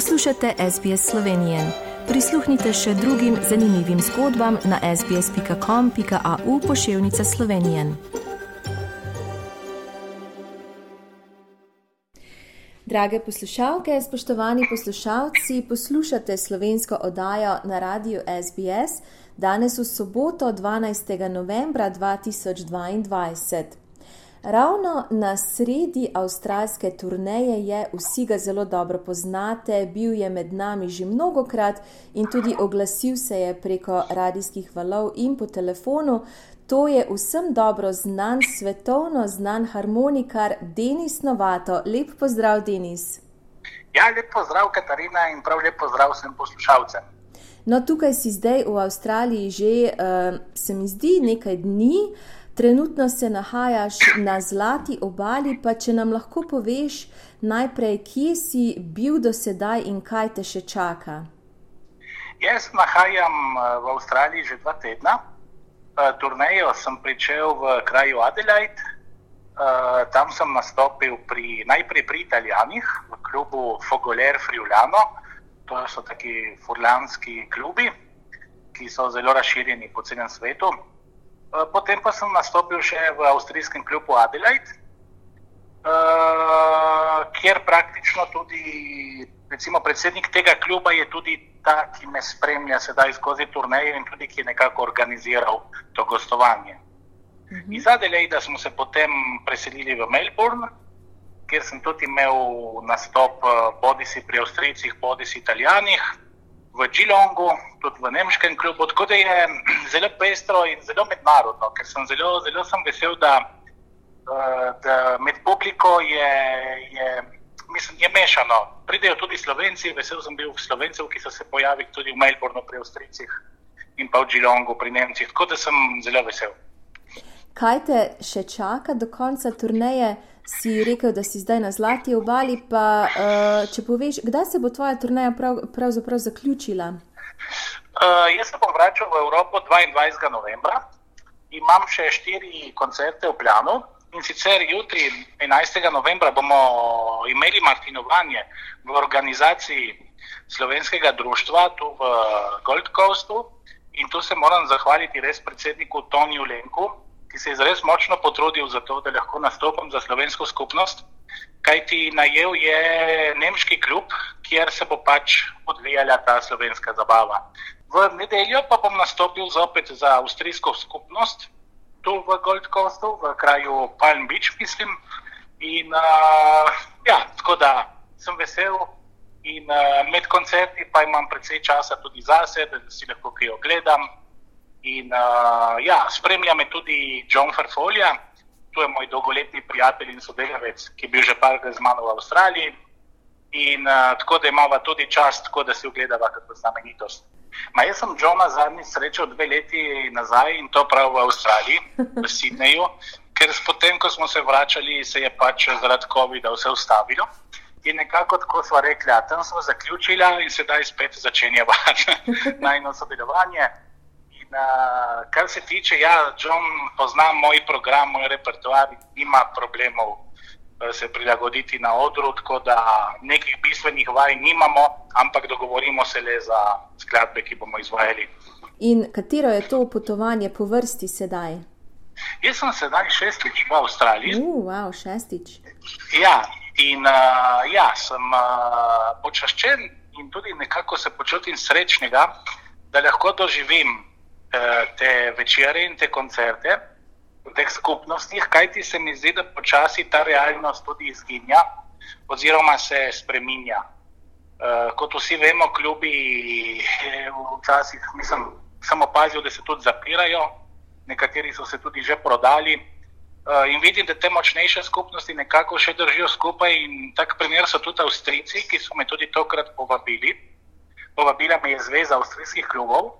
Poslušate SBS Slovenije. Prisluhnite še drugim zanimivim zgodbam na sbsp.com.au pošiljka Slovenije. Drage poslušalke, spoštovani poslušalci, poslušate slovensko oddajo na radiju SBS danes v soboto 12. novembra 2022. Ravno na sredi avstralske turneje je, vsi ga zelo dobro poznate, bil je med nami že mnogokrat in tudi oglasil se je preko radijskih valov in po telefonu. To je vsem dobro znan, svetovno znan harmonikar Denis Novato. Lep pozdrav, Denis. Ja, lep pozdrav, Katarina, in prav lep pozdrav vsem poslušalcem. No, tukaj si zdaj v Avstraliji že, uh, se mi zdi, nekaj dni. Uh, Trenutno se nahajaš na Zlati obali, pa če nam lahko poveš najprej, kje si bil do sedaj in kaj te še čaka. Jaz nahajam eh, v Avstraliji že dva tedna. Eh, turnejo sem pričel v kraju Adelaide. Eh, tam sem nastopil pri, najprej pri Italijanih, v klubu Fogoler Friulano. To so taki furlanski klubi, ki so zelo razširjeni po celem svetu. Eh, potem pa sem nastopil še v avstrijskem klubu Adelaide, uh, kjer praktično tudi recimo, predsednik tega kluba je tudi ta, ki me spremlja sedaj skozi turneje in tudi ki je nekako organiziral to gostovanje. Uh mhm. -huh. Iz Adelaida smo se potem preselili v Melbourne, kjer sem tudi imel nastop, eh, bodi si pri Avstrijcih, bodi si Italijanih v Geelongu, tudi v nemškem klubu. Tako da je zelo pestro in zelo mednarodno, ker sem zelo, zelo sem vesel, da, eh, da med publiko je, je, mislim, je mešano. Pridejo tudi slovenci, vesel sem bil slovencev, ki so se pojavili tudi v Melbourneu pri Avstrijcih in pa v Geelongu pri Nemcih. Tako da sem zelo vesel. Kaj te še čaka do konca turneje? Si rekel, da si zdaj na zlati obali. Pa, uh, če poveš, kdaj se bo tvoja turnaja prav, pravzaprav zaključila? Uh, jaz se bom vračal v Evropo 22. novembra. Imam še štiri koncerte v planu. In sicer jutri, 11. novembra, bomo imeli Martinovanje v organizaciji slovenskega društva tu v Gold Coastu. In tu se moram zahvaliti res predsedniku Toniju Lenku, ki se je res močno potrudil za to, da lahko nastopim za slovensko skupnost. Kaj ti najel je nemški klub, kjer se bo pač odvijala ta slovenska zabava. V nedeljo pa bom nastopil zopet za avstrijsko skupnost, tu v Gold Coastu, v kraju Palm Beach, mislim. In uh, ja, tako da sem vesel. In uh, med koncerti pa imam precej časa tudi zase, da si lahko kaj ogledam. In uh, ja, spremlja me tudi John Farfolja, to je moj dolgoletni prijatelj in sodelavec, ki je bil že parkrat z mano v Avstraliji. In uh, tako da imamo tudi čast, tako da si ogledava kot znamenitost. Ma jaz sem Johna zadnji srečal dve leti nazaj in to prav v Avstraliji, v Sydneyju, ker potem, ko smo se vračali, se je pač zaradi COVID-a vse ustavilo. In nekako tako smo rekli, tam smo zaključili in sedaj spet začenjamo najno sodelovanje. Uh, kar se tiče, ja, John pozna moj program, moj repertoar, ima problemov uh, se prilagoditi na odru, tako da nekih bistvenih vaj nimamo, ampak dogovorimo se le za skladbe, ki bomo izvajali. In katero je to potovanje po vrsti sedaj? Jaz sem sedaj šestič v Avstraliji. Uh, wow, šestič. Ja, in uh, ja, sem uh, počaščen in tudi nekako se počutim srečnega, da lahko doživim Eh, te večere in te koncerte v teh skupnostih, kajti se mi zdi, da počasi ta realnost tudi izginja oziroma se spreminja. Uh, kot vsi vemo, klubi eh, včasih, mislim, sem opazil, da se tudi zapirajo, nekateri so se tudi že prodali. Uh, in vidim, da te močnejše skupnosti nekako še držijo skupaj. In tak primer so tudi Avstrijci, ki so me tudi tokrat povabili. Povabila me je Zveza avstrijskih klubov,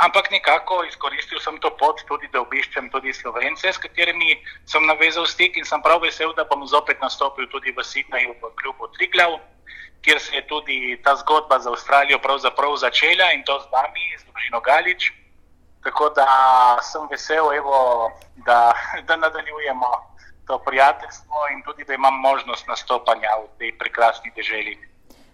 ampak nekako izkoristil sem to pot tudi, da obiščem tudi slovence, s katerimi sem navezal stik in sem prav vesel, da bom zopet nastopil tudi v Sydneyju v klubu Triglav, kjer se je tudi ta zgodba za Avstralijo pravzaprav začela in to z nami, z družino Galič. Tako da sem vesel, evo, da, da nadaljujemo to prijateljstvo in tudi, da imam možnost nastopanja v tej prekrasni deželi.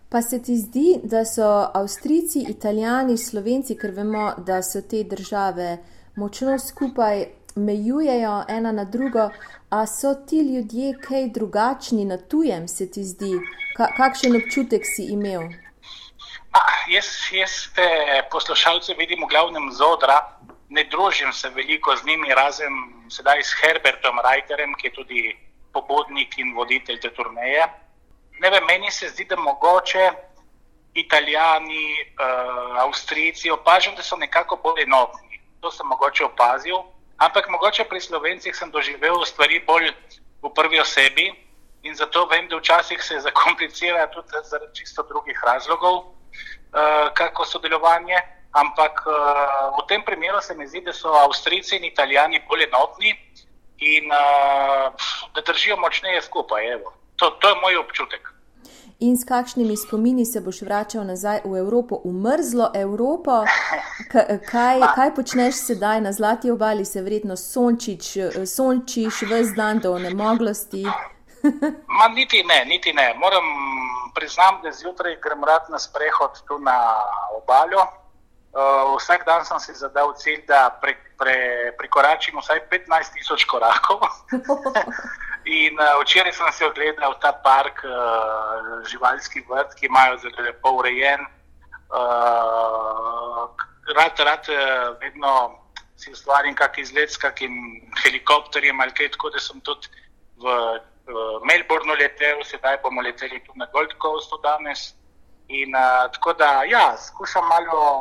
Pa se ti zdi, da so Avstrijci, Italijani, Slovenci, ker vemo, da so te države močno skupaj, mejujejo ena na drugo, a so ti ljudje kaj drugačni na tujem, se ti zdi? Ka kakšen občutek si imel? A, jaz, jaz te poslušalce vidim v glavnem zodra, ne družim se veliko z njimi, razen sedaj s Herbertom Reiterjem, ki je tudi pobudnik in voditelj te turneje. Ne vem, meni se zdi, da mogoče Italijani, uh, Avstrijci opažam, da so nekako bolj enotni. To sem mogoče opazil, ampak mogoče pri Slovencih sem doživel stvari bolj v prvi osebi in zato vem, da včasih se zakomplicira tudi zaradi čisto drugih razlogov, uh, kako sodelovanje. Ampak uh, v tem primeru se mi zdi, da so Avstrijci in Italijani bolj enotni in uh, da držijo močneje skupaj. Evo. To, to je moj občutek. In s kakšnimi spomini se boš vračal nazaj v Evropo, v mrzlo Evropo? K kaj, kaj počneš sedaj na Zlati obali, se verjetno sončič, sončiš vse dan do nemoglosti? Ma, niti ne, niti ne. Moram priznati, da zjutraj grem rad na sprehod tu na obalju. Uh, vsak dan sem si zadal cilj, da pre, pre, prekoračim vsaj 15 tisoč korakov. In uh, včeraj sem si ogledal ta park, uh, živalski vrt, ki imajo zelo lepo urejen. Uh, rad, rad, uh, vedno si ustvarim kakšen izlet s kakim helikopterjem ali kaj tako, da sem tudi v uh, Melbourneu letel, sedaj bomo leteli tudi na Gold Coastu danes. In uh, tako da, ja, skušam malo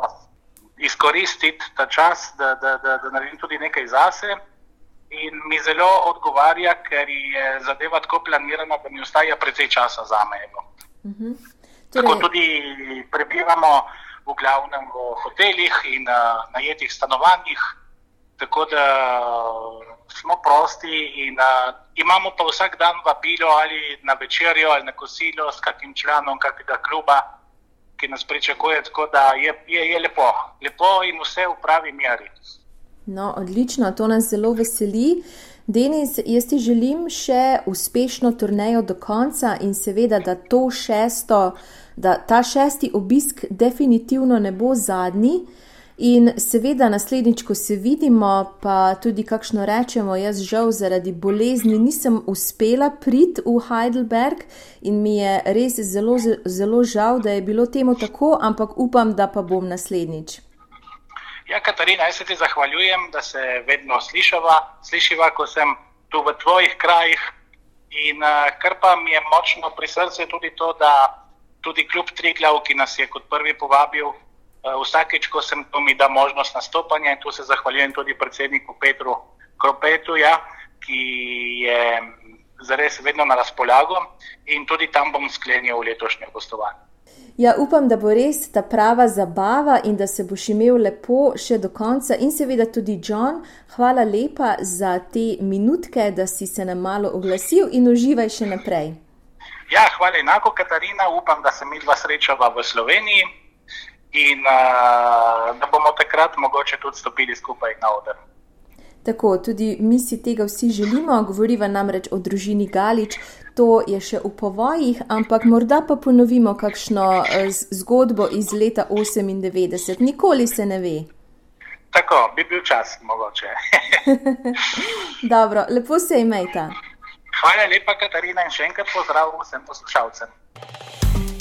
izkoristiti ta čas, da, da, da, da naredim tudi nekaj zase. In mi zelo odgovarja, ker je zadeva tako planirana, da mi ostaja precej časa za me. Uh -huh. torej... Tako tudi prebivamo v glavnem v hotelih in uh, najetih stanovanjih, tako da smo prosti in uh, imamo pa vsak dan vabilo ali na večerjo ali na kosilo s kakim članom kakega kluba, ki nas pričakuje. Tako da je, je, je lepo, lepo in vse v pravi meri. No, odlično, to nas zelo veseli. Denis, jaz ti želim še uspešno turnejo do konca in seveda, da, šesto, da ta šesti obisk definitivno ne bo zadnji. In seveda, naslednjič, ko se vidimo, pa tudi kakšno rečemo, jaz žal zaradi bolezni nisem uspela priti v Heidelberg in mi je res zelo, zelo žal, da je bilo temu tako, ampak upam, da pa bom naslednjič. Ja, Katarina, jaz se ti zahvaljujem, da se vedno slišava, slišiva, ko sem tu v tvojih krajih. In uh, kar pa mi je močno pri srcu, je tudi to, da tudi kljub Triglav, ki nas je kot prvi povabil, vsakeč, ko sem tu, mi da možnost nastopanja in tu se zahvaljujem tudi predsedniku Petru Kropetu, ja, ki je zares vedno na razpolago in tudi tam bom sklenil letošnje gostovanje. Ja, upam, da bo res ta prava zabava in da se boš imel lepo še do konca. In seveda tudi John, hvala lepa za te minutke, da si se nam malo oglasil in uživaj še naprej. Ja, hvala enako, Katarina. Upam, da se mi dva srečava v Sloveniji in uh, da bomo takrat mogoče tudi stopili skupaj na oder. Tako, tudi mi si tega vsi želimo, govoriva namreč o družini Galič, to je še v povojih, ampak morda pa ponovimo kakšno eh, zgodbo iz leta 98, nikoli se ne ve. Tako, bi bil čas, mogoče. Dobro, lepo se imejte. Hvala lepa, Katarina, in še enkrat pozdrav vsem poslušalcem.